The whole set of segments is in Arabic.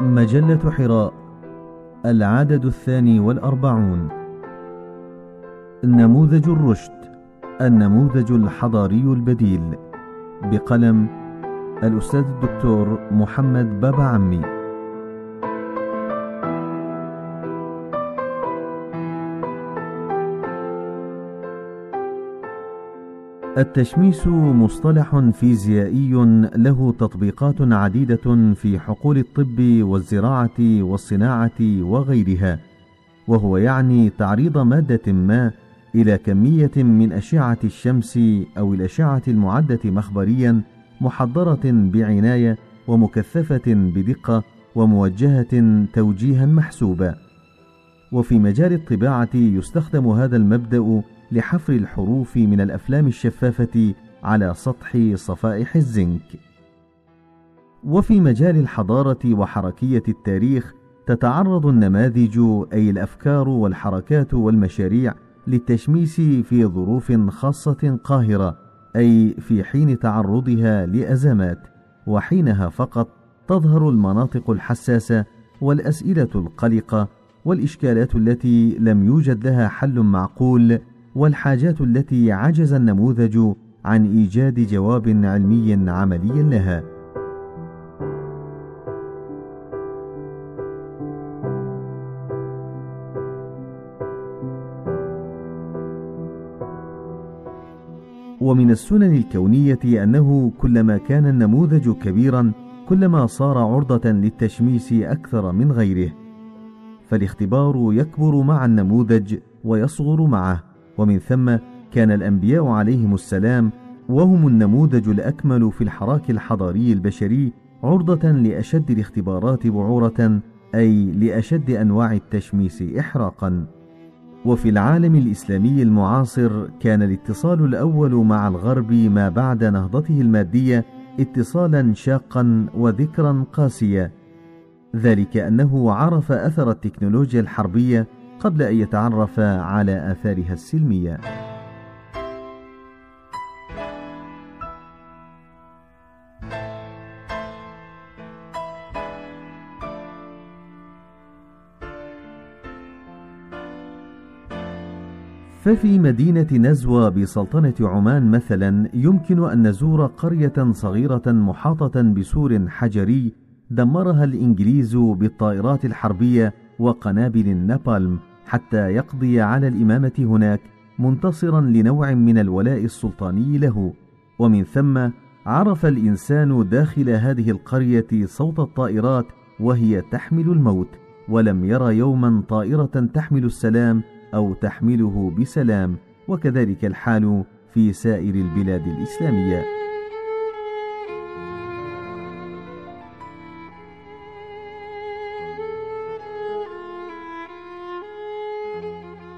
مجلة حراء العدد الثاني والأربعون. نموذج الرشد النموذج الحضاري البديل. بقلم الأستاذ الدكتور محمد بابا عمي. التشميس مصطلح فيزيائي له تطبيقات عديدة في حقول الطب والزراعة والصناعة وغيرها، وهو يعني تعريض مادة ما إلى كمية من أشعة الشمس أو الأشعة المعدة مخبريا محضرة بعناية ومكثفة بدقة وموجهة توجيها محسوبا. وفي مجال الطباعة يستخدم هذا المبدأ لحفر الحروف من الأفلام الشفافة على سطح صفائح الزنك. وفي مجال الحضارة وحركية التاريخ تتعرض النماذج أي الأفكار والحركات والمشاريع للتشميس في ظروف خاصة قاهرة أي في حين تعرضها لأزمات وحينها فقط تظهر المناطق الحساسة والأسئلة القلقة والإشكالات التي لم يوجد لها حل معقول والحاجات التي عجز النموذج عن إيجاد جواب علمي عملي لها. ومن السنن الكونية أنه كلما كان النموذج كبيرا كلما صار عرضة للتشميس أكثر من غيره. فالاختبار يكبر مع النموذج ويصغر معه. ومن ثم كان الأنبياء عليهم السلام وهم النموذج الأكمل في الحراك الحضاري البشري عرضة لأشد الاختبارات بعورة أي لأشد أنواع التشميس احراقا. وفي العالم الإسلامي المعاصر كان الاتصال الأول مع الغرب ما بعد نهضته المادية اتصالا شاقا وذكرا قاسيا. ذلك أنه عرف أثر التكنولوجيا الحربية قبل أن يتعرف على آثارها السلمية. ففي مدينة نزوى بسلطنة عمان مثلا يمكن أن نزور قرية صغيرة محاطة بسور حجري دمرها الإنجليز بالطائرات الحربية وقنابل النابالم حتى يقضي على الإمامة هناك منتصرا لنوع من الولاء السلطاني له. ومن ثم عرف الإنسان داخل هذه القرية صوت الطائرات وهي تحمل الموت ولم يرى يوما طائرة تحمل السلام أو تحمله بسلام وكذلك الحال في سائر البلاد الإسلامية.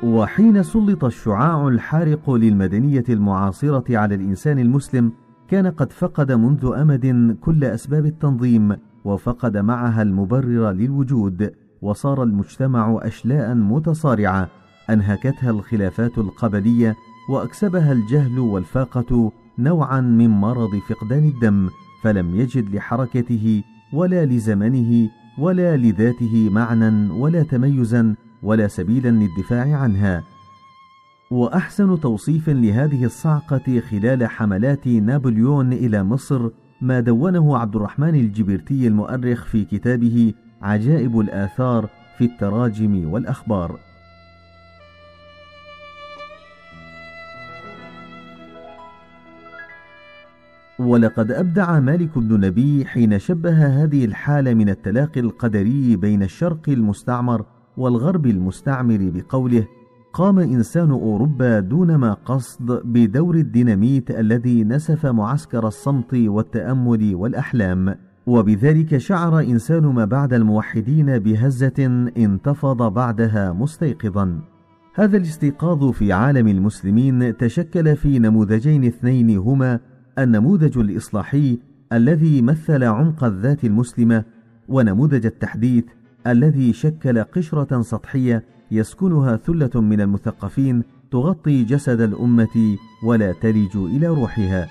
وحين سلط الشعاع الحارق للمدنية المعاصرة على الإنسان المسلم كان قد فقد منذ أمد كل أسباب التنظيم وفقد معها المبرر للوجود وصار المجتمع أشلاء متصارعة أنهكتها الخلافات القبلية وأكسبها الجهل والفاقة نوعا من مرض فقدان الدم فلم يجد لحركته ولا لزمنه ولا لذاته معنى ولا تميزا ولا سبيلا للدفاع عنها. وأحسن توصيف لهذه الصعقة خلال حملات نابليون إلى مصر ما دونه عبد الرحمن الجبرتي المؤرخ في كتابه عجائب الآثار في التراجم والأخبار. ولقد أبدع مالك بن نبي حين شبه هذه الحالة من التلاقي القدري بين الشرق المستعمر والغرب المستعمر بقوله قام إنسان أوروبا دون ما قصد بدور الديناميت الذي نسف معسكر الصمت والتأمل والأحلام. وبذلك شعر إنسان ما بعد الموحدين بهزة انتفض بعدها مستيقظا. هذا الاستيقاظ في عالم المسلمين تشكل في نموذجين اثنين هما النموذج الإصلاحي الذي مثل عمق الذات المسلمة ونموذج التحديث الذي شكل قشرة سطحية يسكنها ثلة من المثقفين تغطي جسد الأمة ولا تلج إلى روحها.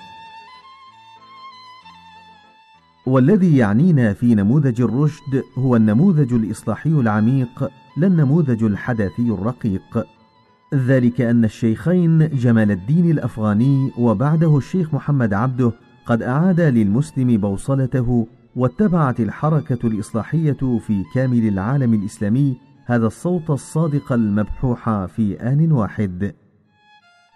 والذي يعنينا في نموذج الرشد هو النموذج الإصلاحي العميق لا النموذج الحداثي الرقيق ذلك أن الشيخين جمال الدين الأفغاني وبعده الشيخ محمد عبده قد أعاد للمسلم بوصلته واتبعت الحركة الإصلاحية في كامل العالم الإسلامي هذا الصوت الصادق المبحوح في آن واحد.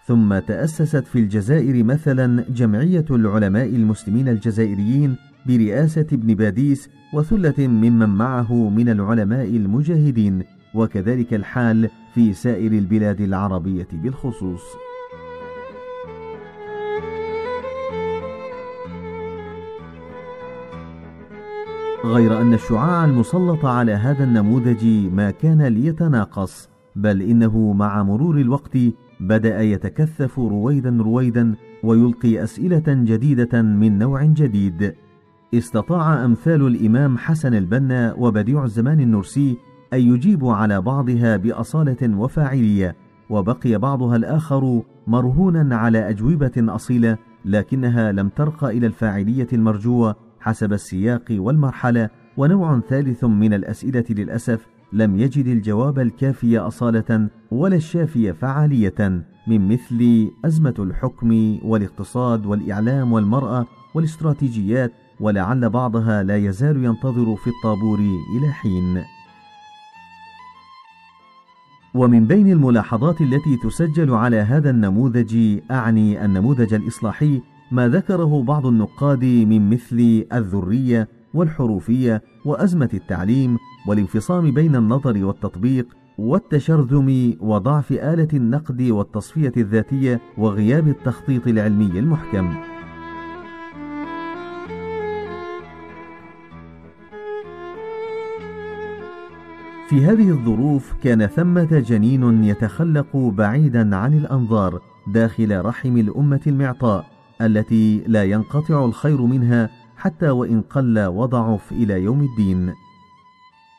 ثم تأسست في الجزائر مثلا جمعية العلماء المسلمين الجزائريين برئاسة ابن باديس وثلة ممن معه من العلماء المجاهدين، وكذلك الحال في سائر البلاد العربية بالخصوص. غير أن الشعاع المسلط على هذا النموذج ما كان ليتناقص بل إنه مع مرور الوقت بدأ يتكثف رويدا رويدا ويلقي أسئلة جديدة من نوع جديد. استطاع أمثال الإمام حسن البنا وبديع الزمان النرسي أن يجيبوا على بعضها بأصالة وفاعلية وبقي بعضها الآخر مرهونا على أجوبة أصيلة لكنها لم ترق إلى الفاعلية المرجوة حسب السياق والمرحلة ونوع ثالث من الأسئلة للأسف لم يجد الجواب الكافي أصالة ولا الشافي فعالية من مثل أزمة الحكم والاقتصاد والإعلام والمرأة والاستراتيجيات ولعل بعضها لا يزال ينتظر في الطابور إلى حين. ومن بين الملاحظات التي تسجل على هذا النموذج أعني النموذج الإصلاحي ما ذكره بعض النقاد من مثل الذرية والحروفية وأزمة التعليم والانفصام بين النظر والتطبيق والتشرذم وضعف آلة النقد والتصفية الذاتية وغياب التخطيط العلمي المحكم. في هذه الظروف كان ثمة جنين يتخلق بعيدا عن الأنظار داخل رحم الأمة المعطاء التي لا ينقطع الخير منها حتى وإن قل وضعف إلى يوم الدين.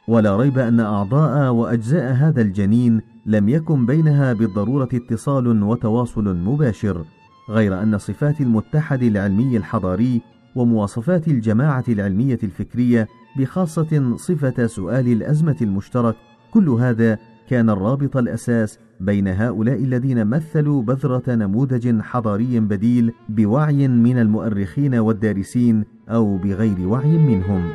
ولا ريب أن أعضاء وأجزاء هذا الجنين لم يكن بينها بالضرورة اتصال وتواصل مباشر غير أن صفات المتحد العلمي الحضاري ومواصفات الجماعة العلمية الفكرية بخاصة صفة سؤال الأزمة المشترك كل هذا كان الرابط الأساس بين هؤلاء الذين مثلوا بذرة نموذج حضاري بديل بوعي من المؤرخين والدارسين أو بغير وعي منهم.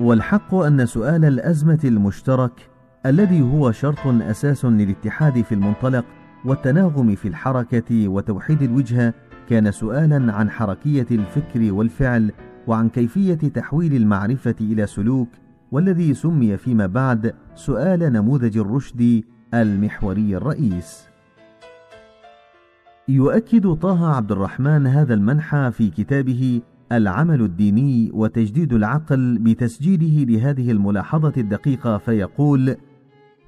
والحق أن سؤال الأزمة المشترك الذي هو شرط أساس للاتحاد في المنطلق والتناغم في الحركة وتوحيد الوجهه كان سؤالا عن حركية الفكر والفعل وعن كيفية تحويل المعرفة إلى سلوك والذي سمي فيما بعد سؤال نموذج الرشد المحوري الرئيس. يؤكد طه عبد الرحمن هذا المنحى في كتابه العمل الديني وتجديد العقل بتسجيله لهذه الملاحظة الدقيقة فيقول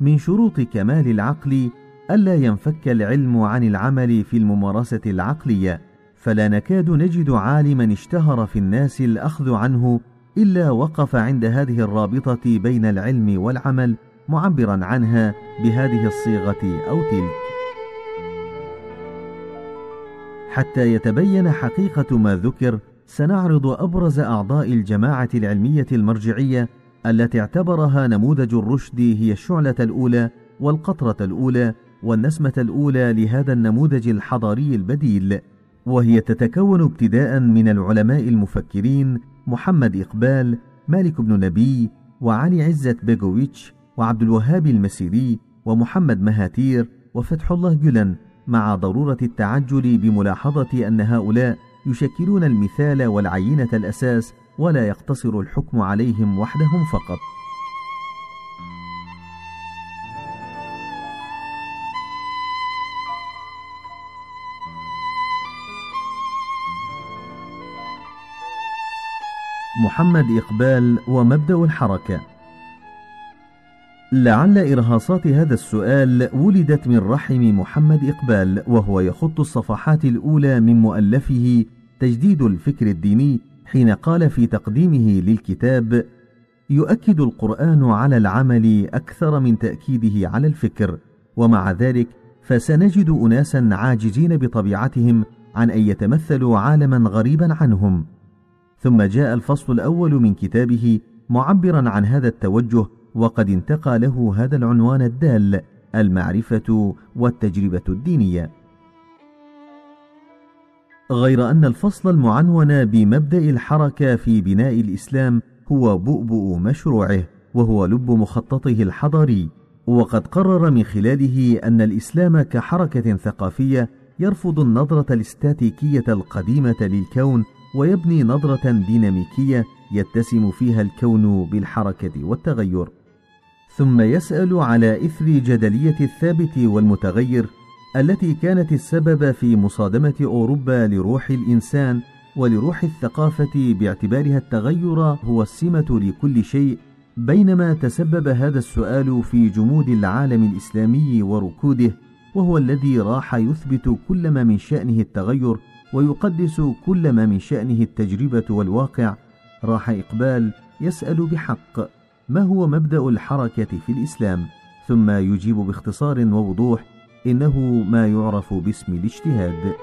من شروط كمال العقل ألا ينفك العلم عن العمل في الممارسة العقلية فلا نكاد نجد عالما اشتهر في الناس الأخذ عنه إلا وقف عند هذه الرابطة بين العلم والعمل معبرا عنها بهذه الصيغة أو تلك. حتى يتبين حقيقة ما ذكر سنعرض أبرز أعضاء الجماعة العلمية المرجعية التي اعتبرها نموذج الرشد هي الشعلة الأولى والقطرة الأولى والنسمة الأولى لهذا النموذج الحضاري البديل. وهي تتكون ابتداء من العلماء المفكرين محمد إقبال مالك بن نبي وعلي عزت بيغويتش وعبد الوهاب المسيري ومحمد مهاتير وفتح الله جلن مع ضرورة التعجل بملاحظة أن هؤلاء يشكلون المثال والعينة الأساس ولا يقتصر الحكم عليهم وحدهم فقط. محمد إقبال ومبدأ الحركة. لعل إرهاصات هذا السؤال ولدت من رحم محمد إقبال وهو يخط الصفحات الأولى من مؤلفه تجديد الفكر الديني حين قال في تقديمه للكتاب يؤكد القرآن على العمل أكثر من تأكيده على الفكر ومع ذلك فسنجد اناسا عاجزين بطبيعتهم عن أن يتمثلوا عالما غريبا عنهم. ثم جاء الفصل الأول من كتابه معبرا عن هذا التوجه وقد انتقى له هذا العنوان الدال المعرفة والتجربة الدينية. غير أن الفصل المعنون بمبدأ الحركة في بناء الإسلام هو بؤبؤ مشروعه وهو لب مخططه الحضاري. وقد قرر من خلاله أن الإسلام كحركة ثقافية يرفض النظرة الاستاتيكية القديمة للكون ويبني نظرة ديناميكية يتسم فيها الكون بالحركة والتغير. ثم يسأل على إثر جدلية الثابت والمتغير التي كانت السبب في مصادمة أوروبا لروح الإنسان ولروح الثقافة باعتبارها التغير هو السمة لكل شيء بينما تسبب هذا السؤال في جمود العالم الإسلامي وركوده وهو الذي راح يثبت كل ما من شأنه التغير ويقدس كل ما من شأنه التجربة والواقع راح إقبال يسأل بحق ما هو مبدأ الحركة في الإسلام ثم يجيب باختصار ووضوح إنه ما يعرف باسم الاجتهاد.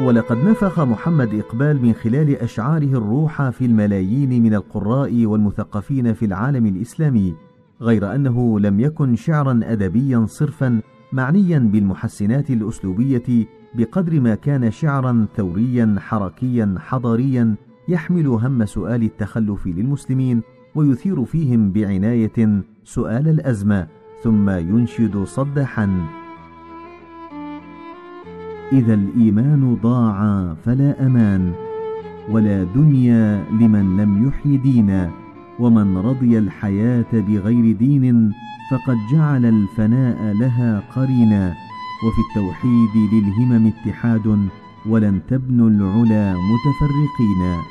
ولقد نفخ محمد إقبال من خلال أشعاره الروح في الملايين من القراء والمثقفين في العالم الإسلامي غير أنه لم يكن شعرا أدبيا صرفا معنيا بالمحسنات الأسلوبية بقدر ما كان شعرا ثوريا حركيا حضاريا يحمل هم سؤال التخلف للمسلمين ويثير فيهم بعناية سؤال الأزمة ثم ينشد صدحا. إذا الإيمان ضاع فلا أمان ولا دنيا لمن لم يحي دينا. ومن رضي الحياة بغير دين فقد جعل الفناء لها قرينا وفي التوحيد للهمم اتحاد ولن تبنوا العلا متفرقين.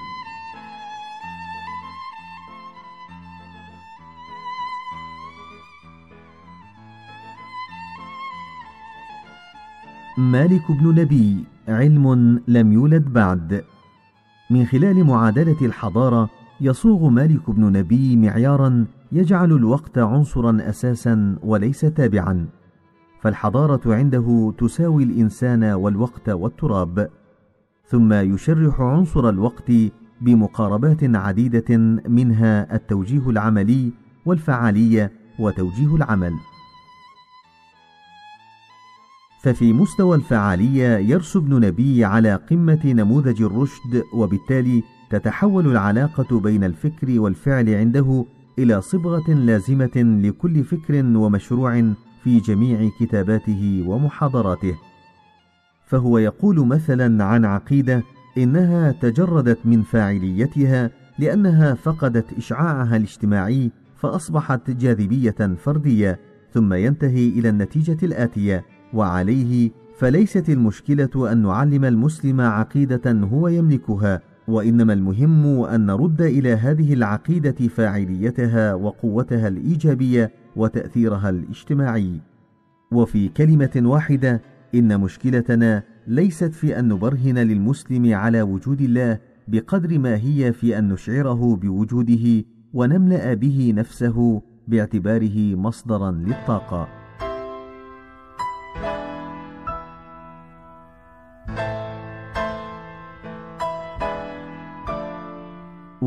مالك بن نبي علم لم يولد بعد. من خلال معادلة الحضارة يصوغ مالك بن نبي معيارا يجعل الوقت عنصرا أساسا وليس تابعا فالحضارة عنده تساوي الإنسان والوقت والتراب ثم يشرح عنصر الوقت بمقاربات عديدة منها التوجيه العملي والفعالية وتوجيه العمل. ففي مستوى الفعالية يرسو ابن نبي على قمة نموذج الرشد وبالتالي تتحول العلاقة بين الفكر والفعل عنده إلى صبغة لازمة لكل فكر ومشروع في جميع كتاباته ومحاضراته. فهو يقول مثلا عن عقيدة إنها تجردت من فاعليتها لأنها فقدت إشعاعها الاجتماعي فأصبحت جاذبية فردية، ثم ينتهي إلى النتيجة الآتية: وعليه فليست المشكلة أن نعلم المسلم عقيدة هو يملكها وإنما المهم أن نرد إلى هذه العقيدة فاعليتها وقوتها الإيجابية وتأثيرها الاجتماعي. وفي كلمة واحدة إن مشكلتنا ليست في أن نبرهن للمسلم على وجود الله بقدر ما هي في أن نشعره بوجوده ونملأ به نفسه باعتباره مصدرا للطاقة.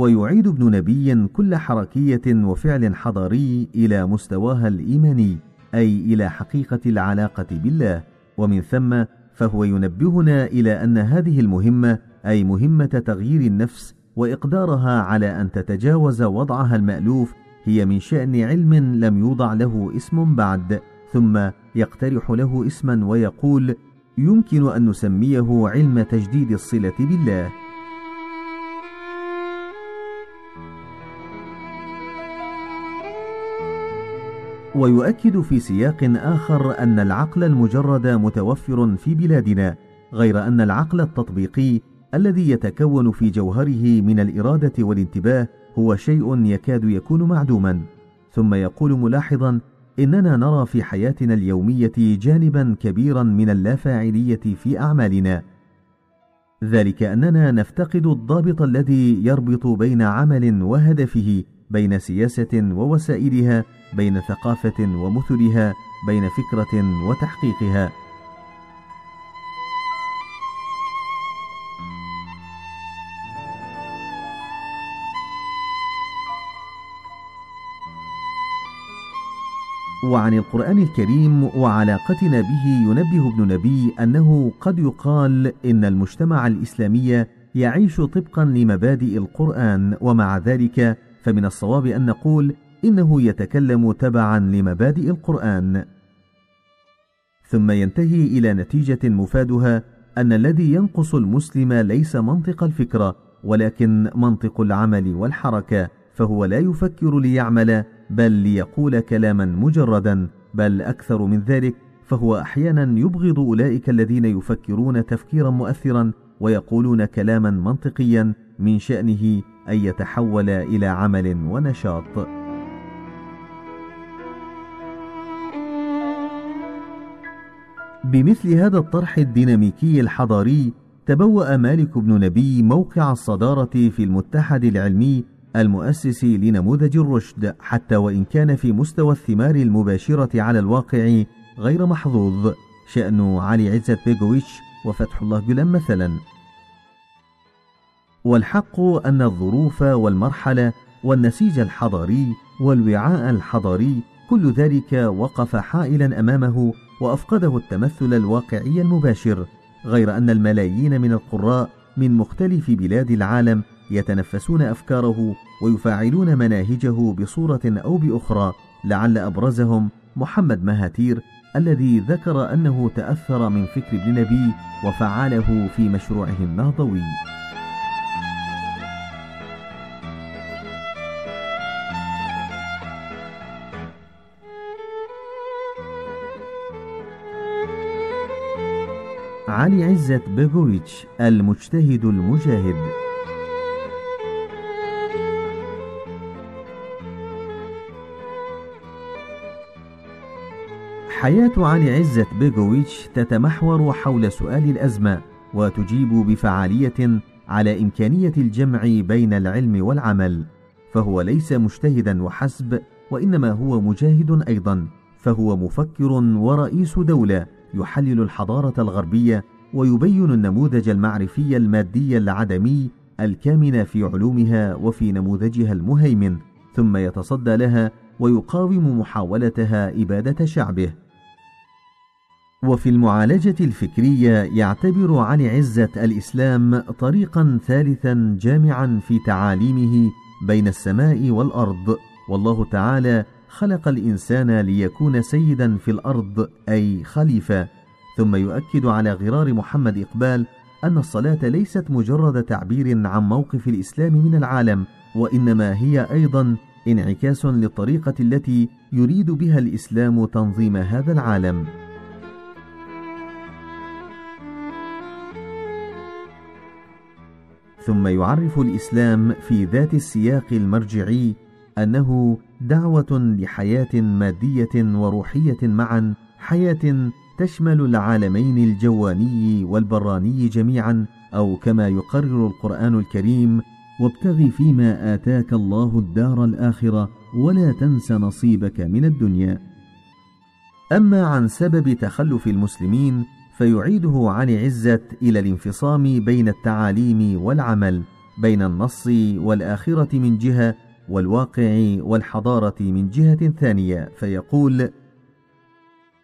ويعيد ابن نبي كل حركية وفعل حضاري إلى مستواها الإيماني أي إلى حقيقة العلاقة بالله. ومن ثم فهو ينبهنا إلى أن هذه المهمة أي مهمة تغيير النفس وإقدارها على أن تتجاوز وضعها المألوف هي من شأن علم لم يوضع له اسم بعد ثم يقترح له اسما ويقول يمكن أن نسميه علم تجديد الصلة بالله. ويؤكد في سياق آخر أن العقل المجرد متوفر في بلادنا غير أن العقل التطبيقي الذي يتكون في جوهره من الإرادة والانتباه هو شيء يكاد يكون معدوما. ثم يقول ملاحظا إننا نرى في حياتنا اليومية جانبا كبيرا من اللافاعلية في أعمالنا. ذلك أننا نفتقد الضابط الذي يربط بين عمل وهدفه بين سياسة ووسائلها بين ثقافة ومثلها بين فكرة وتحقيقها. وعن القرآن الكريم وعلاقتنا به ينبه ابن نبي أنه قد يقال إن المجتمع الإسلامي يعيش طبقا لمبادئ القرآن ومع ذلك فمن الصواب أن نقول إنه يتكلم تبعا لمبادئ القرآن. ثم ينتهي إلى نتيجة مفادها أن الذي ينقص المسلم ليس منطق الفكرة ولكن منطق العمل والحركة فهو لا يفكر ليعمل بل ليقول كلاما مجردا بل أكثر من ذلك فهو أحيانا يبغض أولئك الذين يفكرون تفكيرا مؤثرا ويقولون كلاما منطقيا من شأنه أن يتحول إلى عمل ونشاط. بمثل هذا الطرح الديناميكي الحضاري تبوأ مالك بن نبي موقع الصدارة في المتحد العلمي المؤسس لنموذج الرشد حتى وإن كان في مستوى الثمار المباشرة على الواقع غير محظوظ شأن علي عزت بيغويتش وفتح الله جلم مثلا. والحق أن الظروف والمرحلة والنسيج الحضاري والوعاء الحضاري كل ذلك وقف حائلا أمامه وأفقده التمثل الواقعي المباشر غير أن الملايين من القراء من مختلف بلاد العالم يتنفسون أفكاره ويفاعلون مناهجه بصورة أو بأخرى لعل أبرزهم محمد مهاتير الذي ذكر أنه تأثر من فكر ابن نبي وفعله في مشروعه النهضوي. علي عزت بيغويتش المجتهد المجاهد. حياة علي عزت بيغويتش تتمحور حول سؤال الأزمة وتجيب بفعالية على إمكانية الجمع بين العلم والعمل. فهو ليس مجتهدا وحسب وإنما هو مجاهد أيضا فهو مفكر ورئيس دولة. يحلل الحضارة الغربية ويبين النموذج المعرفي المادي العدمي الكامن في علومها وفي نموذجها المهيمن ثم يتصدى لها ويقاوم محاولتها إبادة شعبه. وفي المعالجة الفكرية يعتبر علي عزة الإسلام طريقا ثالثا جامعا في تعاليمه بين السماء والأرض والله تعالى خلق الإنسان ليكون سيدا في الأرض أي خليفة. ثم يؤكد على غرار محمد إقبال أن الصلاة ليست مجرد تعبير عن موقف الإسلام من العالم وإنما هي أيضا انعكاس للطريقة التي يريد بها الإسلام تنظيم هذا العالم. ثم يعرف الإسلام في ذات السياق المرجعي أنه دعوة لحياة مادية وروحية معا حياة تشمل العالمين الجواني والبراني جميعا أو كما يقرر القرآن الكريم وابتغ فيما آتاك الله الدار الآخرة ولا تنس نصيبك من الدنيا. أما عن سبب تخلف المسلمين فيعيده عن عزة إلى الانفصام بين التعاليم والعمل بين النص والآخرة من جهة والواقع والحضارة من جهة ثانية فيقول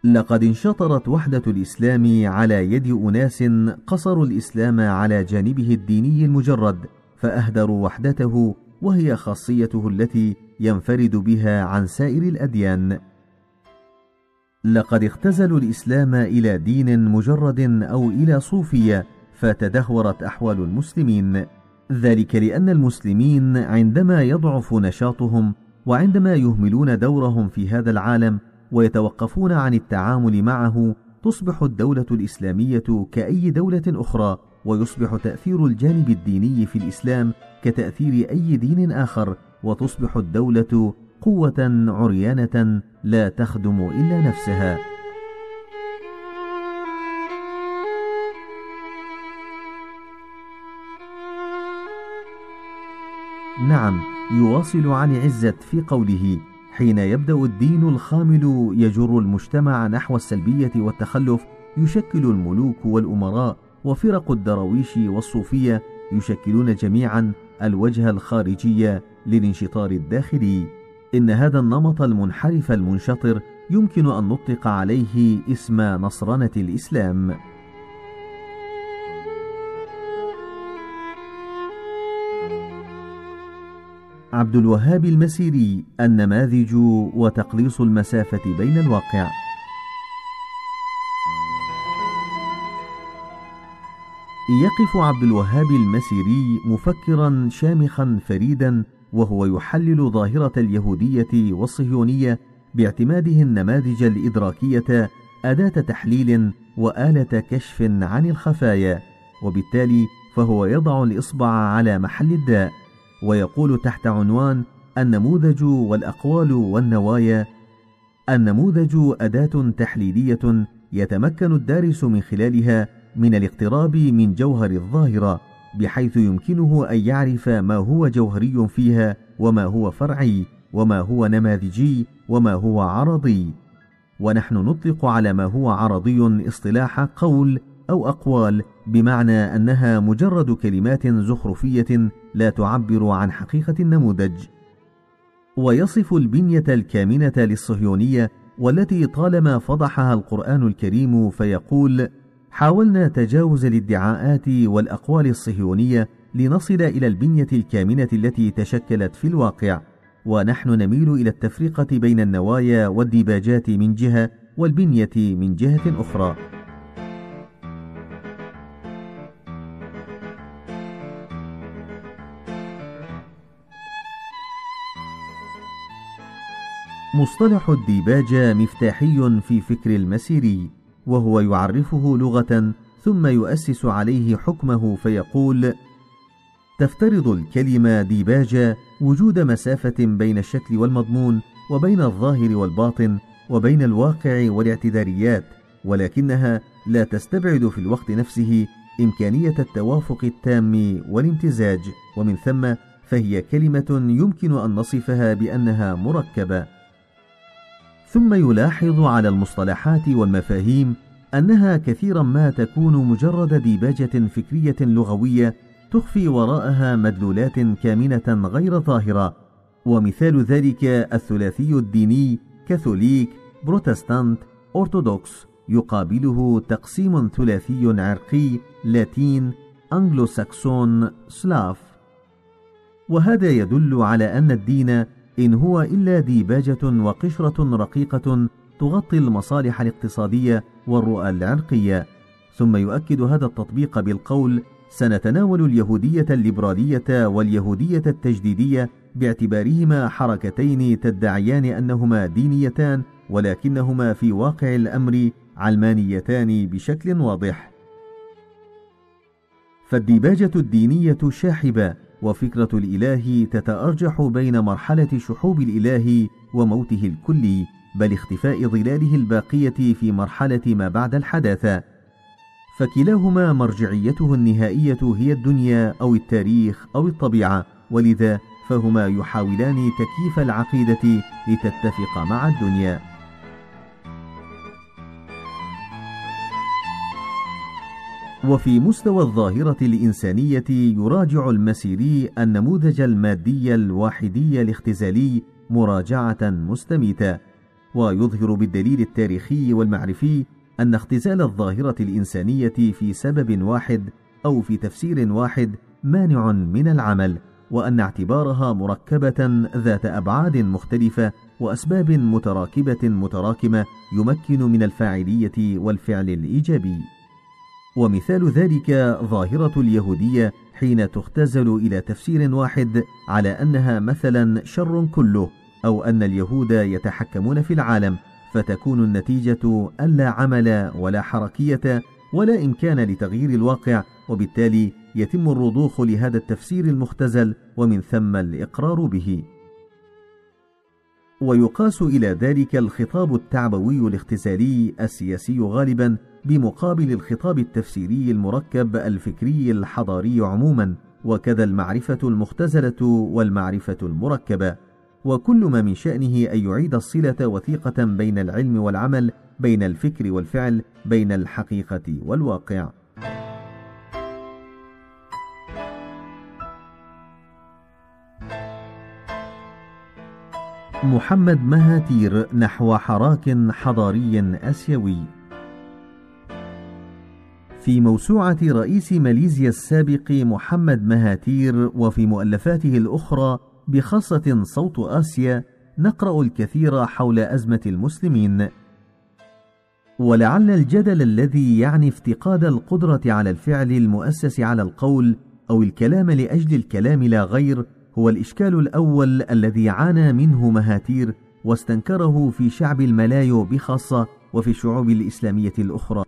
لقد انشطرت وحدة الإسلام على يد أناس قصروا الإسلام على جانبه الديني المجرد فأهدروا وحدته وهي خاصيته التي ينفرد بها عن سائر الأديان. لقد اختزلوا الإسلام إلى دين مجرد أو إلى صوفية فتدهورت أحوال المسلمين. ذلك لأن المسلمين عندما يضعف نشاطهم وعندما يهملون دورهم في هذا العالم ويتوقفون عن التعامل معه تصبح الدولة الإسلامية كأي دولة أخرى ويصبح تأثير الجانب الديني في الإسلام كتأثير أي دين آخر وتصبح الدولة قوة عريانة لا تخدم إلا نفسها. نعم يواصل عن عزت في قوله حين يبدأ الدين الخامل يجر المجتمع نحو السلبية والتخلف يشكل الملوك والأمراء وفرق الدراويش والصوفية يشكلون جميعا الوجه الخارجي للانشطار الداخلي. إن هذا النمط المنحرف المنشطر يمكن أن نطلق عليه اسم نصرنة الإسلام. عبد الوهاب المسيري النماذج وتقليص المسافة بين الواقع. يقف عبد الوهاب المسيري مفكرا شامخا فريدا وهو يحلل ظاهرة اليهودية والصهيونية باعتماده النماذج الإدراكية أداة تحليل وآلة كشف عن الخفايا وبالتالي فهو يضع الإصبع على محل الداء. ويقول تحت عنوان النموذج والأقوال والنوايا النموذج أداة تحليلية يتمكن الدارس من خلالها من الاقتراب من جوهر الظاهرة بحيث يمكنه أن يعرف ما هو جوهري فيها وما هو فرعي وما هو نماذجي وما هو عرضي. ونحن نطلق على ما هو عرضي اصطلاح قول أو أقوال بمعنى أنها مجرد كلمات زخرفية لا تعبر عن حقيقة النموذج. ويصف البنية الكامنة للصهيونية والتي طالما فضحها القرآن الكريم فيقول حاولنا تجاوز الادعاءات والأقوال الصهيونية لنصل إلى البنية الكامنة التي تشكلت في الواقع ونحن نميل إلى التفرقة بين النوايا والديباجات من جهة والبنية من جهة أخرى. مصطلح الديباجة مفتاحي في فكر المسيري وهو يعرفه لغة ثم يؤسس عليه حكمه فيقول تفترض الكلمة ديباجة وجود مسافة بين الشكل والمضمون وبين الظاهر والباطن وبين الواقع والاعتذاريات ولكنها لا تستبعد في الوقت نفسه إمكانية التوافق التام والامتزاج ومن ثم فهي كلمة يمكن أن نصفها بأنها مركبة. ثم يلاحظ على المصطلحات والمفاهيم أنها كثيرا ما تكون مجرد ديباجة فكرية لغوية تخفي وراءها مدلولات كامنة غير ظاهرة ومثال ذلك الثلاثي الديني كاثوليك بروتستانت أرثوذكس يقابله تقسيم ثلاثي عرقي لاتين أنجلو ساكسون سلاف. وهذا يدل على أن الدين إن هو إلا ديباجة وقشرة رقيقة تغطي المصالح الاقتصادية والرؤى العرقية ثم يؤكد هذا التطبيق بالقول سنتناول اليهودية الليبرالية واليهودية التجديدية باعتبارهما حركتين تدعيان أنهما دينيتان ولكنهما في واقع الأمر علمانيتان بشكل واضح. فالديباجة الدينية شاحبة وفكرة الإله تتأرجح بين مرحلة شحوب الإله وموته الكلي بل اختفاء ظلاله الباقية في مرحلة ما بعد الحداثة. فكلاهما مرجعيته النهائية هي الدنيا أو التاريخ أو الطبيعة ولذا فهما يحاولان تكييف العقيدة لتتفق مع الدنيا. وفي مستوى الظاهرة الإنسانية يراجع المسيري النموذج المادي الواحدي الاختزالي مراجعة مستميتة ويظهر بالدليل التاريخي والمعرفي أن اختزال الظاهرة الإنسانية في سبب واحد أو في تفسير واحد مانع من العمل وأن اعتبارها مركبة ذات أبعاد مختلفة وأسباب متراكبة متراكمة يمكن من الفاعلية والفعل الإيجابي. ومثال ذلك ظاهرة اليهودية حين تختزل إلى تفسير واحد على أنها مثلا شر كله أو أن اليهود يتحكمون في العالم فتكون النتيجة ألا عمل ولا حركية ولا إمكان لتغيير الواقع وبالتالي يتم الرضوخ لهذا التفسير المختزل ومن ثم الإقرار به. ويقاس إلى ذلك الخطاب التعبوي الاختزالي السياسي غالبا بمقابل الخطاب التفسيري المركب الفكري الحضاري عموما وكذا المعرفة المختزلة والمعرفة المركبة. وكل ما من شأنه أن يعيد الصلة وثيقة بين العلم والعمل بين الفكر والفعل بين الحقيقة والواقع. محمد مهاتير نحو حراك حضاري أسيوي. في موسوعة رئيس ماليزيا السابق محمد مهاتير وفي مؤلفاته الأخرى بخاصه صوت آسيا نقرأ الكثير حول أزمة المسلمين ولعل الجدل الذي يعني افتقاد القدرة على الفعل المؤسس على القول أو الكلام لأجل الكلام لا غير هو الإشكال الأول الذي عانى منه مهاتير واستنكره في شعب الملايو بخاصة وفي الشعوب الإسلامية الأخرى.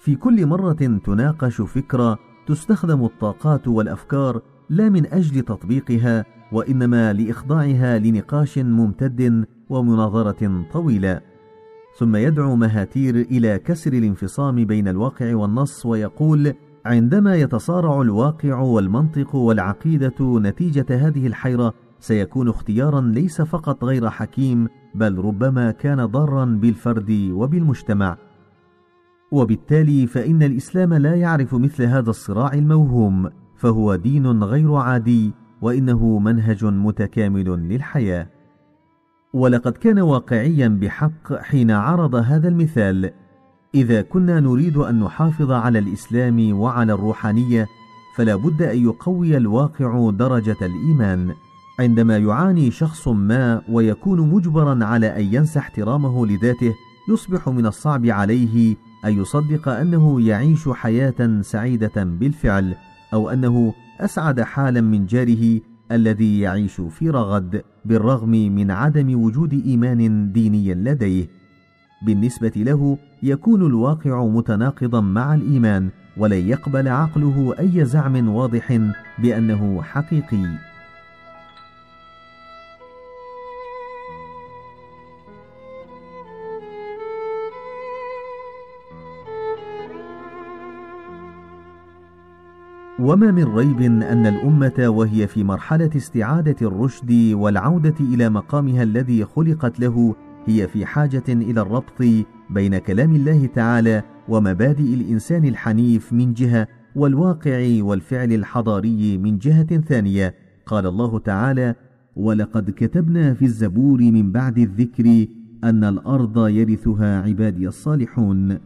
في كل مرة تناقش فكرة تستخدم الطاقات والأفكار لا من أجل تطبيقها وإنما لإخضاعها لنقاش ممتد ومناظرة طويلة. ثم يدعو مهاتير إلى كسر الانفصام بين الواقع والنص ويقول: عندما يتصارع الواقع والمنطق والعقيدة نتيجة هذه الحيرة سيكون اختيارا ليس فقط غير حكيم بل ربما كان ضارا بالفرد وبالمجتمع وبالتالي فإن الإسلام لا يعرف مثل هذا الصراع الموهوم فهو دين غير عادي وإنه منهج متكامل للحياة. ولقد كان واقعيا بحق حين عرض هذا المثال. إذا كنا نريد أن نحافظ على الإسلام وعلى الروحانية فلا بد أن يقوي الواقع درجة الإيمان. عندما يعاني شخص ما ويكون مجبرا على أن ينسى احترامه لذاته يصبح من الصعب عليه أن يصدق أنه يعيش حياة سعيدة بالفعل أو أنه أسعد حالا من جاره الذي يعيش في رغد بالرغم من عدم وجود إيمان ديني لديه. بالنسبة له يكون الواقع متناقضا مع الإيمان ولن يقبل عقله أي زعم واضح بأنه حقيقي. وما من ريب أن الأمة وهي في مرحلة استعادة الرشد والعودة إلى مقامها الذي خلقت له هي في حاجة إلى الربط بين كلام الله تعالى ومبادئ الإنسان الحنيف من جهة والواقع والفعل الحضاري من جهة ثانية. قال الله تعالى ولقد كتبنا في الزبور من بعد الذكر أن الأرض يرثها عبادي الصالحون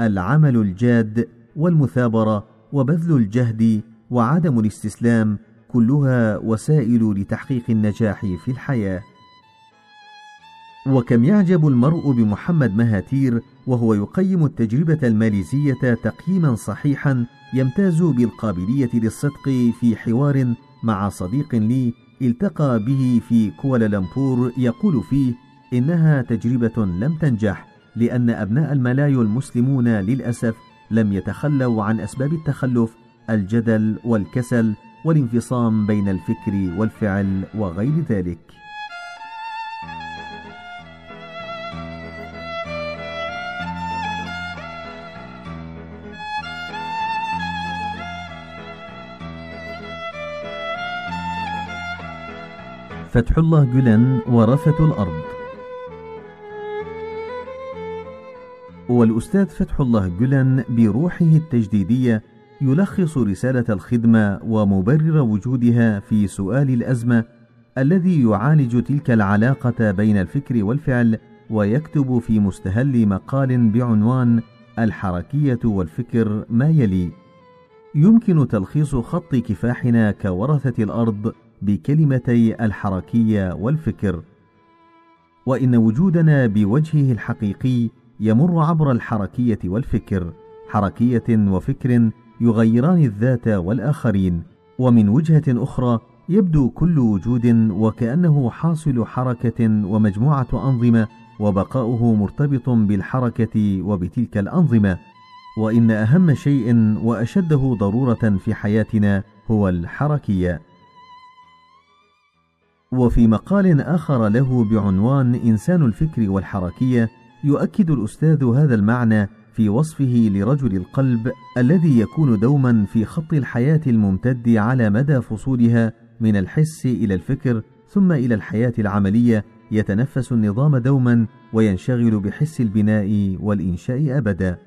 العمل الجاد والمثابرة وبذل الجهد وعدم الاستسلام كلها وسائل لتحقيق النجاح في الحياة. وكم يعجب المرء بمحمد مهاتير وهو يقيم التجربة الماليزية تقييما صحيحا يمتاز بالقابلية للصدق في حوار مع صديق لي التقى به في كوالالمبور يقول فيه إنها تجربة لم تنجح لأن أبناء الملايو المسلمون للأسف لم يتخلوا عن أسباب التخلف الجدل والكسل والانفصام بين الفكر والفعل وغير ذلك. فتح الله جولان ورثة الأرض. والأستاذ فتح الله جولان بروحه التجديدية يلخص رسالة الخدمة ومبرر وجودها في سؤال الأزمة الذي يعالج تلك العلاقة بين الفكر والفعل ويكتب في مستهل مقال بعنوان الحركية والفكر ما يلي: يمكن تلخيص خط كفاحنا كورثة الأرض بكلمتي الحركية والفكر. وإن وجودنا بوجهه الحقيقي يمر عبر الحركية والفكر حركية وفكر يغيران الذات والآخرين ومن وجهة أخرى يبدو كل وجود وكأنه حاصل حركة ومجموعة أنظمة وبقاؤه مرتبط بالحركة وبتلك الأنظمة. وإن أهم شيء وأشده ضرورة في حياتنا هو الحركية. وفي مقال آخر له بعنوان إنسان الفكر والحركية يؤكد الأستاذ هذا المعنى في وصفه لرجل القلب الذي يكون دوما في خط الحياة الممتد على مدى فصولها من الحس إلى الفكر ثم إلى الحياة العملية يتنفس النظام دوما وينشغل بحس البناء والإنشاء ابدا.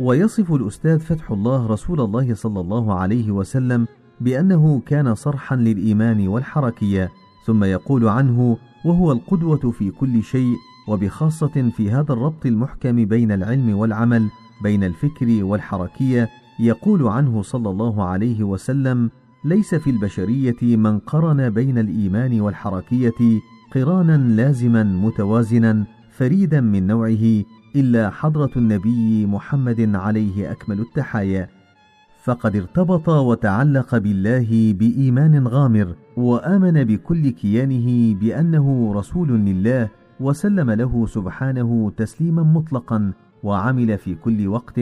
ويصف الأستاذ فتح الله رسول الله صلى الله عليه وسلم بأنه كان صرحا للإيمان والحركية ثم يقول عنه وهو القدوة في كل شيء وبخاصة في هذا الربط المحكم بين العلم والعمل بين الفكر والحركية يقول عنه صلى الله عليه وسلم ليس في البشرية من قرن بين الإيمان والحركية قرانا لازما متوازنا فريدا من نوعه إلا حضرة النبي محمد عليه أكمل التحايا. فقد ارتبط وتعلق بالله بإيمان غامر وآمن بكل كيانه بأنه رسول لله وسلم له سبحانه تسليما مطلقا وعمل في كل وقت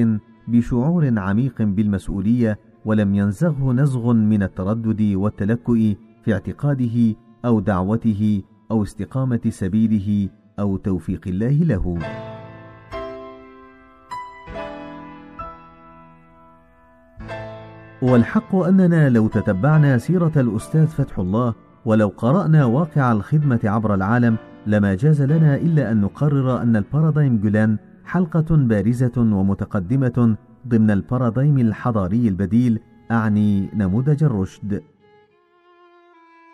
بشعور عميق بالمسؤولية ولم ينزغه نزغ من التردد والتلكؤ في اعتقاده أو دعوته أو استقامة سبيله أو توفيق الله له. والحق أننا لو تتبعنا سيرة الأستاذ فتح الله ولو قرأنا واقع الخدمة عبر العالم لما جاز لنا إلا أن نقرر أن البارادايم جولان حلقة بارزة ومتقدمة ضمن البارادايم الحضاري البديل أعني نموذج الرشد.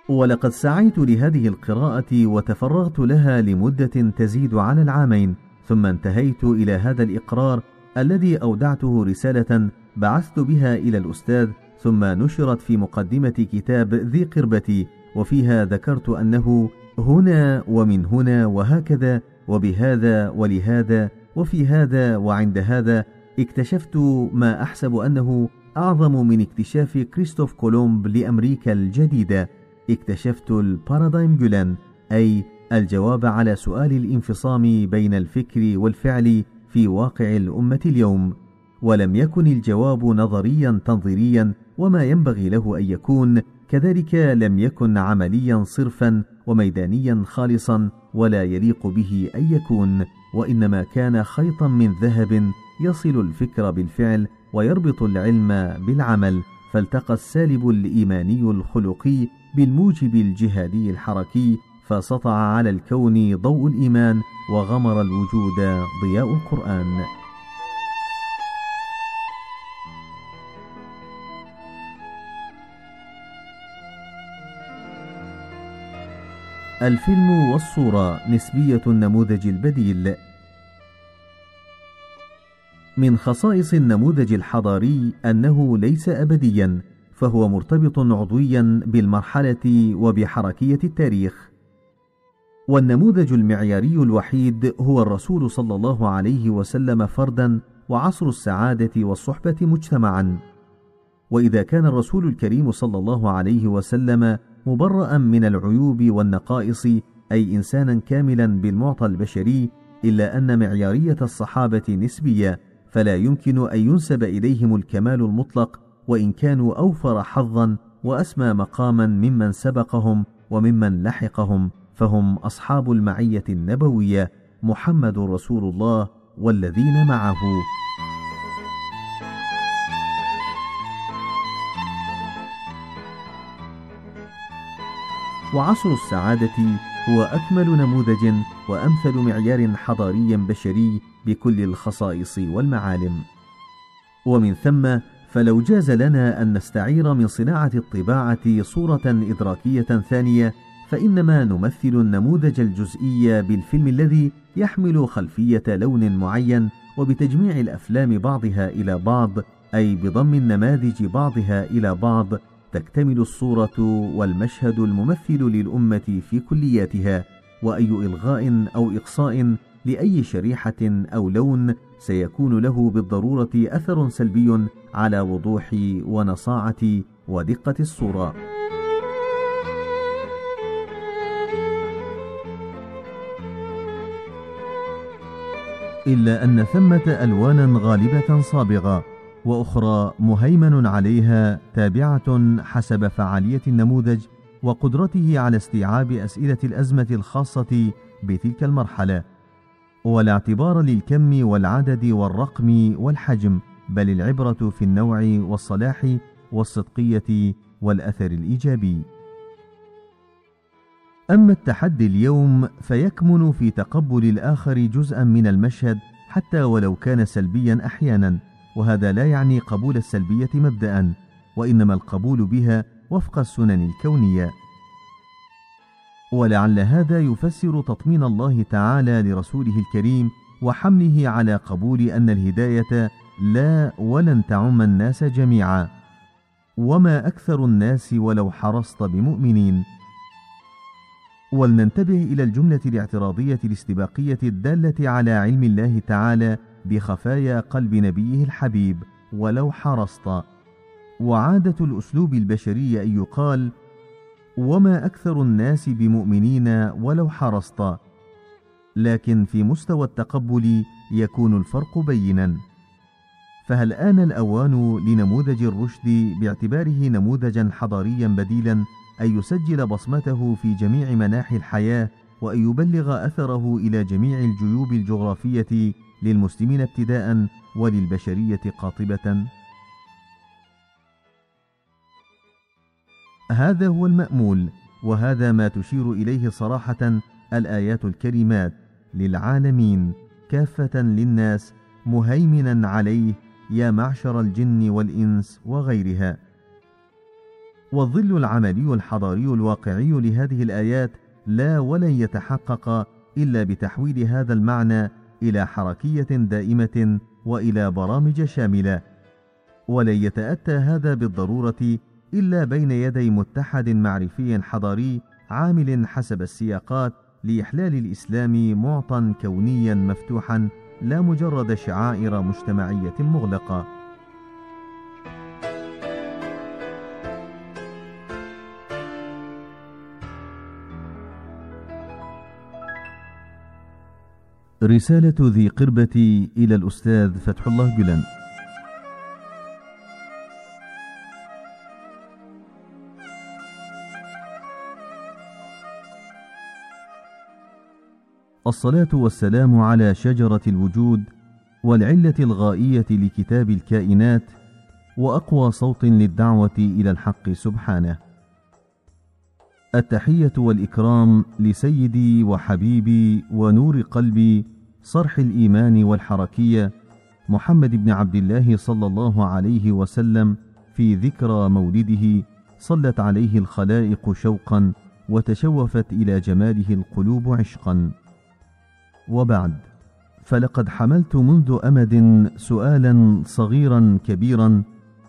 ولقد سعيت لهذه القراءة وتفرغت لها لمدة تزيد على العامين ثم انتهيت إلى هذا الإقرار الذي أودعته رسالة بعثت بها إلى الأستاذ ثم نشرت في مقدمة كتاب ذي قربتي وفيها ذكرت أنه هنا ومن هنا وهكذا وبهذا ولهذا وفي هذا وعند هذا اكتشفت ما أحسب أنه أعظم من اكتشاف كريستوف كولومب لأمريكا الجديدة. اكتشفت البارادايم جولان أي الجواب على سؤال الانفصام بين الفكر والفعل في واقع الأمة اليوم. ولم يكن الجواب نظريا تنظيريا وما ينبغي له أن يكون كذلك لم يكن عمليا صرفا وميدانيا خالصا ولا يليق به أن يكون وإنما كان خيطا من ذهب يصل الفكر بالفعل ويربط العلم بالعمل فالتقى السالب الإيماني الخلقي بالموجب الجهادي الحركي فسطع على الكون ضوء الإيمان وغمر الوجود ضياء القرآن. الفيلم والصورة نسبية النموذج البديل. من خصائص النموذج الحضاري أنه ليس أبديا فهو مرتبط عضويا بالمرحلة وبحركية التاريخ. والنموذج المعياري الوحيد هو الرسول صلى الله عليه وسلم فردا وعصر السعادة والصحبة مجتمعا. وإذا كان الرسول الكريم صلى الله عليه وسلم مبرأ من العيوب والنقائص أي إنسانا كاملا بالمعطى البشري إلا أن معيارية الصحابة نسبية فلا يمكن أن ينسب إليهم الكمال المطلق وإن كانوا أوفر حظا وأسمى مقاما ممن سبقهم وممن لحقهم فهم أصحاب المعية النبوية محمد رسول الله والذين معه. وعصر السعادة هو أكمل نموذج وأمثل معيار حضاري بشري بكل الخصائص والمعالم. ومن ثم فلو جاز لنا أن نستعير من صناعة الطباعة صورة إدراكية ثانية فإنما نمثل النموذج الجزئي بالفيلم الذي يحمل خلفية لون معين وبتجميع الأفلام بعضها إلى بعض أي بضم النماذج بعضها إلى بعض تكتمل الصورة والمشهد الممثل للأمة في كلياتها وأي إلغاء أو إقصاء لأي شريحة أو لون سيكون له بالضرورة أثر سلبي على وضوح ونصاعة ودقة الصورة. إلا أن ثمة ألوانا غالبة صابغة وأخرى مهيمن عليها تابعة حسب فعالية النموذج وقدرته على استيعاب أسئلة الأزمة الخاصة بتلك المرحلة ولا اعتبار للكم والعدد والرقم والحجم بل العبرة في النوع والصلاح والصدقية والأثر الإيجابي. أما التحدي اليوم فيكمن في تقبل الآخر جزءا من المشهد حتى ولو كان سلبيا أحيانا، وهذا لا يعني قبول السلبية مبدأ، وإنما القبول بها وفق السنن الكونية. ولعل هذا يفسر تطمين الله تعالى لرسوله الكريم وحمله على قبول أن الهداية لا ولن تعم الناس جميعا وما أكثر الناس ولو حرصت بمؤمنين ولننتبه إلى الجملة الاعتراضية الاستباقيه الدالة على علم الله تعالى بخفايا قلب نبيه الحبيب ولو حرصت. وعادة الأسلوب البشري أن يقال وما أكثر الناس بمؤمنين ولو حرصت. لكن في مستوى التقبل يكون الفرق بينا. فهل آن الأوان لنموذج الرشد باعتباره نموذجا حضاريا بديلا أن يسجل بصمته في جميع مناحي الحياة وأن يبلغ أثره إلى جميع الجيوب الجغرافية للمسلمين ابتداء وللبشرية قاطبة؟ هذا هو المأمول وهذا ما تشير إليه صراحة الآيات الكريمات للعالمين كافة للناس مهيمنا عليه يا معشر الجن والإنس وغيرها والظل العملي الحضاري الواقعي لهذه الآيات لا ولن يتحقق إلا بتحويل هذا المعنى إلى حركية دائمة وإلى برامج شاملة ولن يتأتى هذا بالضرورة إلا بين يدي متحد معرفي حضاري عامل حسب السياقات لإحلال الإسلام معطى كونيا مفتوحا لا مجرد شعائر مجتمعية مغلقة. رسالة ذي قربة إلى الأستاذ فتح الله جلن الصلاة والسلام على شجرة الوجود والعلة الغائية لكتاب الكائنات وأقوى صوت للدعوة إلى الحق سبحانه. التحية والإكرام لسيدي وحبيبي ونور قلبي صرح الإيمان والحركية محمد بن عبد الله صلى الله عليه وسلم في ذكرى مولده صلت عليه الخلائق شوقا وتشوفت إلى جماله القلوب عشقا. وبعد فلقد حملت منذ أمد سؤالا صغيرا كبيرا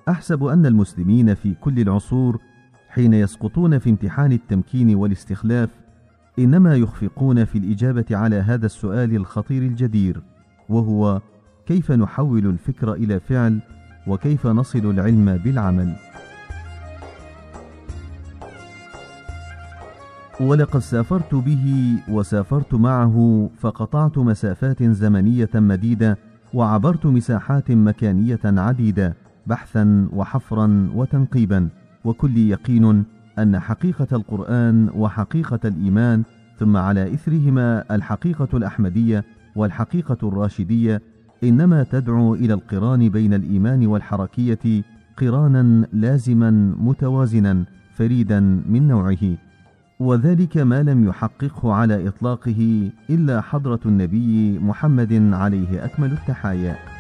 أحسب أن المسلمين في كل العصور حين يسقطون في امتحان التمكين والاستخلاف إنما يخفقون في الإجابة على هذا السؤال الخطير الجدير وهو كيف نحول الفكر إلى فعل وكيف نصل العلم بالعمل؟ ولقد سافرت به وسافرت معه فقطعت مسافات زمنية مديدة وعبرت مساحات مكانية عديدة بحثا وحفرا وتنقيبا. وكل يقين أن حقيقة القرآن وحقيقة الإيمان ثم على إثرهما الحقيقة الأحمدية والحقيقة الراشدية إنما تدعو إلى القران بين الإيمان والحركية قرانا لازما متوازنا فريدا من نوعه. وذلك ما لم يحققه على إطلاقه إلا حضرة النبي محمد عليه أكمل التحايا.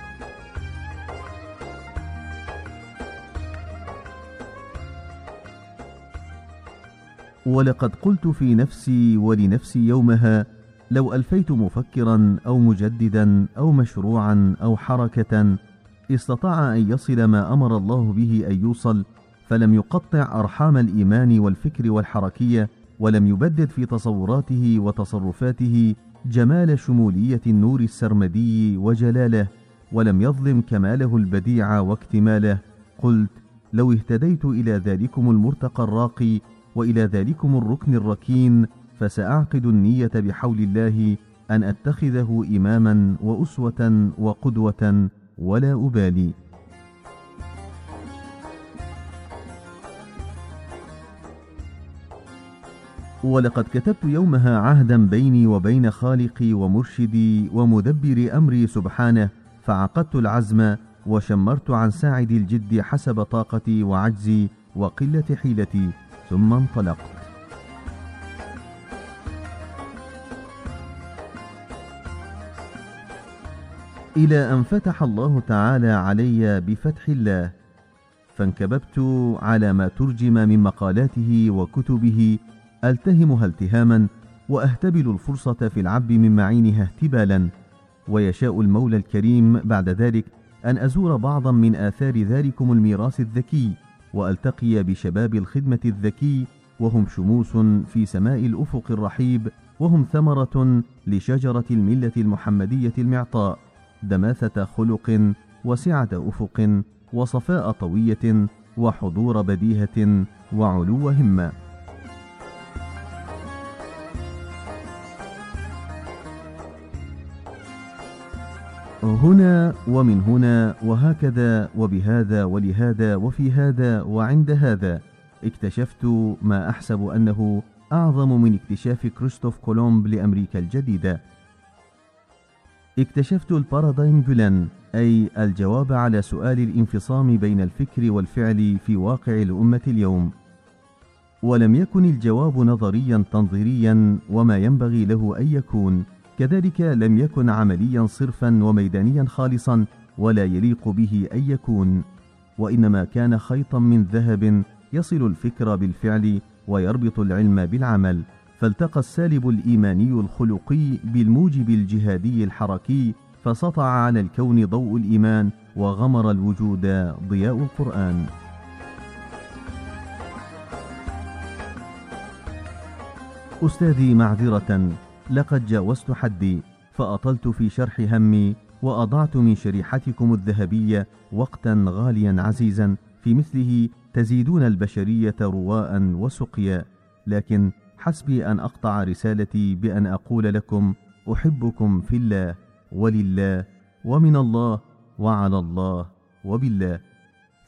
ولقد قلت في نفسي ولنفسي يومها لو ألفيت مفكرا أو مجددا أو مشروعا أو حركة استطاع أن يصل ما أمر الله به أن يوصل فلم يقطع أرحام الإيمان والفكر والحركية ولم يبدد في تصوراته وتصرفاته جمال شمولية النور السرمدي وجلاله ولم يظلم كماله البديع واكتماله. قلت لو اهتديت إلى ذلكم المرتقى الراقي وإلى ذلكم الركن الركين فسأعقد النية بحول الله أن أتخذه إماما وأسوة وقدوة ولا أبالي. ولقد كتبت يومها عهدا بيني وبين خالقي ومرشدي ومدبر أمري سبحانه فعقدت العزم وشمرت عن ساعد الجد حسب طاقتي وعجزي وقلة حيلتي. ثم انطلقت إلى أن فتح الله تعالى علي بفتح الله فانكببت على ما ترجم من مقالاته وكتبه ألتهمها التهاما وأهتبل الفرصة في العب من معينها اهتبالا ويشاء المولى الكريم بعد ذلك أن أزور بعضا من آثار ذلكم الميراث الذكي. وألتقي بشباب الخدمة الذكي وهم شموس في سماء الأفق الرحيب وهم ثمرة لشجرة الملة المحمدية المعطاء دماثة خلق وسعة أفق وصفاء طوية وحضور بديهة وعلو همة. هنا ومن هنا وهكذا وبهذا ولهذا وفي هذا وعند هذا. اكتشفت ما أحسب أنه أعظم من اكتشاف كريستوف كولومب لأمريكا الجديدة. اكتشفت البارادايم فيلان أي الجواب على سؤال الانفصام بين الفكر والفعل في واقع الأمة اليوم. ولم يكن الجواب نظريا تنظيريا وما ينبغي له أن يكون. كذلك لم يكن عمليا صرفا وميدانيا خالصا ولا يليق به أن يكون وإنما كان خيطا من ذهب يصل الفكر بالفعل ويربط العلم بالعمل. فالتقى السالب الإيماني الخلقي بالموجب الجهادي الحركي فسطع على الكون ضوء الإيمان وغمر الوجود ضياء القرآن. أستاذي معذرة. لقد جاوزت حدي فأطلت في شرح همي وأضعت من شريحتكم الذهبية وقتا غاليا عزيزا في مثله تزيدون البشرية رواء وسقيا لكن حسبي أن أقطع رسالتي بأن أقول لكم أحبكم في الله ولله ومن الله وعلى الله وبالله.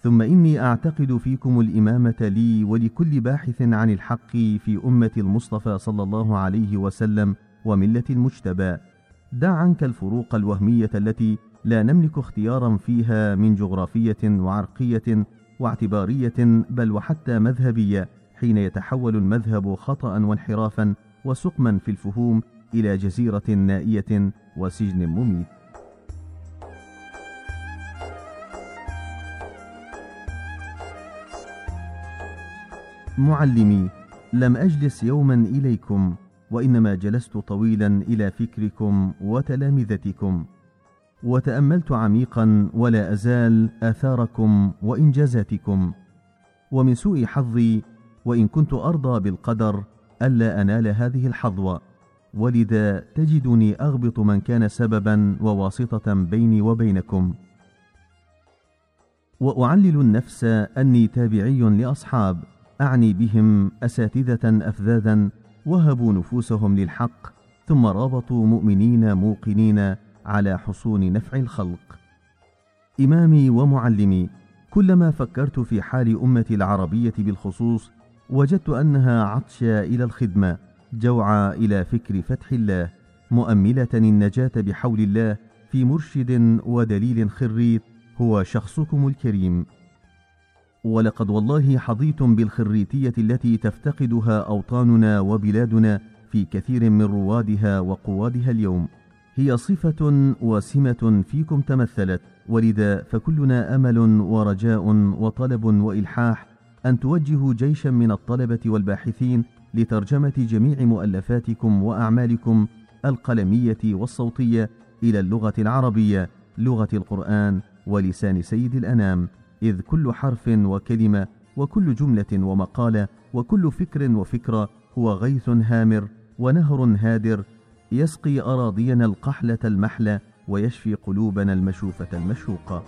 ثم إني أعتقد فيكم الإمامة لي ولكل باحث عن الحق في أمة المصطفى صلى الله عليه وسلم وملة المجتبى. دع عنك الفروق الوهمية التي لا نملك اختيارا فيها من جغرافية وعرقية واعتبارية بل وحتى مذهبية حين يتحول المذهب خطأ وانحرافا وسقما في الفهوم إلى جزيرة نائية وسجن مميت. معلمي لم أجلس يوما إليكم. وإنما جلست طويلا إلى فكركم وتلامذتكم. وتأملت عميقا ولا أزال آثاركم وإنجازاتكم. ومن سوء حظي وإن كنت أرضى بالقدر ألا أنال هذه الحظوة. ولذا تجدني أغبط من كان سببا وواسطة بيني وبينكم. وأعلل النفس أني تابعي لأصحاب أعني بهم أساتذة افذاذا وهبوا نفوسهم للحق ثم رابطوا مؤمنين موقنين على حصون نفع الخلق. إمامي ومعلمي كلما فكرت في حال امتي العربية بالخصوص وجدت أنها عطشى إلى الخدمة جوعى إلى فكر فتح الله مؤملة النجاة بحول الله في مرشد ودليل خريط هو شخصكم الكريم. ولقد والله حظيتم بالخريتية التي تفتقدها أوطاننا وبلادنا في كثير من روادها وقوادها اليوم. هي صفة وسمة فيكم تمثلت ولذا فكلنا أمل ورجاء وطلب وإلحاح أن توجهوا جيشا من الطلبة والباحثين لترجمة جميع مؤلفاتكم وأعمالكم القلمية والصوتية إلى اللغة العربية لغة القرآن ولسان سيد الأنام. إذ كل حرف وكلمة وكل جملة ومقالة وكل فكر وفكرة هو غيث هامر ونهر هادر يسقي أراضينا القحلة المحلة ويشفي قلوبنا المشوفة المشوقة.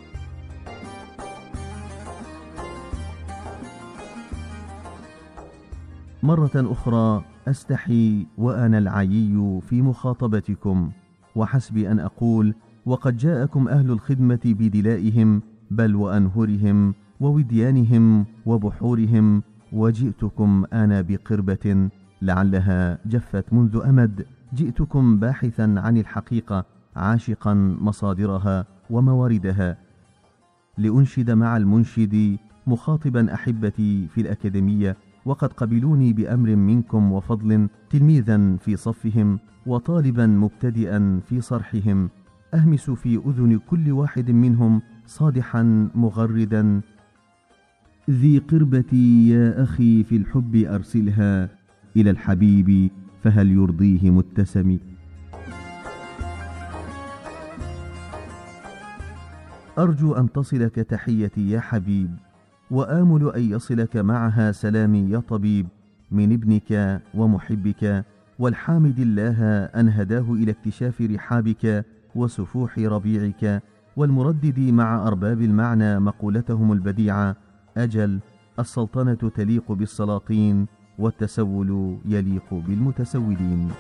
مرة أخرى أستحي وأنا العيي في مخاطبتكم وحسبي أن أقول وقد جاءكم أهل الخدمة بدلائهم بل وأنهرهم ووديانهم وبحورهم وجئتكم آنا بقربة لعلها جفت منذ أمد. جئتكم باحثا عن الحقيقة عاشقا مصادرها ومواردها. لأنشد مع المنشد مخاطبا أحبتي في الأكاديمية وقد قبلوني بأمر منكم وفضل تلميذا في صفهم وطالبا مبتدئا في صرحهم. اهمس في أذن كل واحد منهم صادحا مغردا ذي قربتي يا أخي في الحب أرسلها إلى الحبيب فهل يرضيه متسم؟ أرجو أن تصلك تحيتي يا حبيب وآمل أن يصلك معها سلامي يا طبيب من ابنك ومحبك والحامد الله أن هداه إلى اكتشاف رحابك وسفوح ربيعك. والمردد مع أرباب المعنى مقولتهم البديعة أجل السلطنة تليق بالسلاطين والتسول يليق بالمتسولين.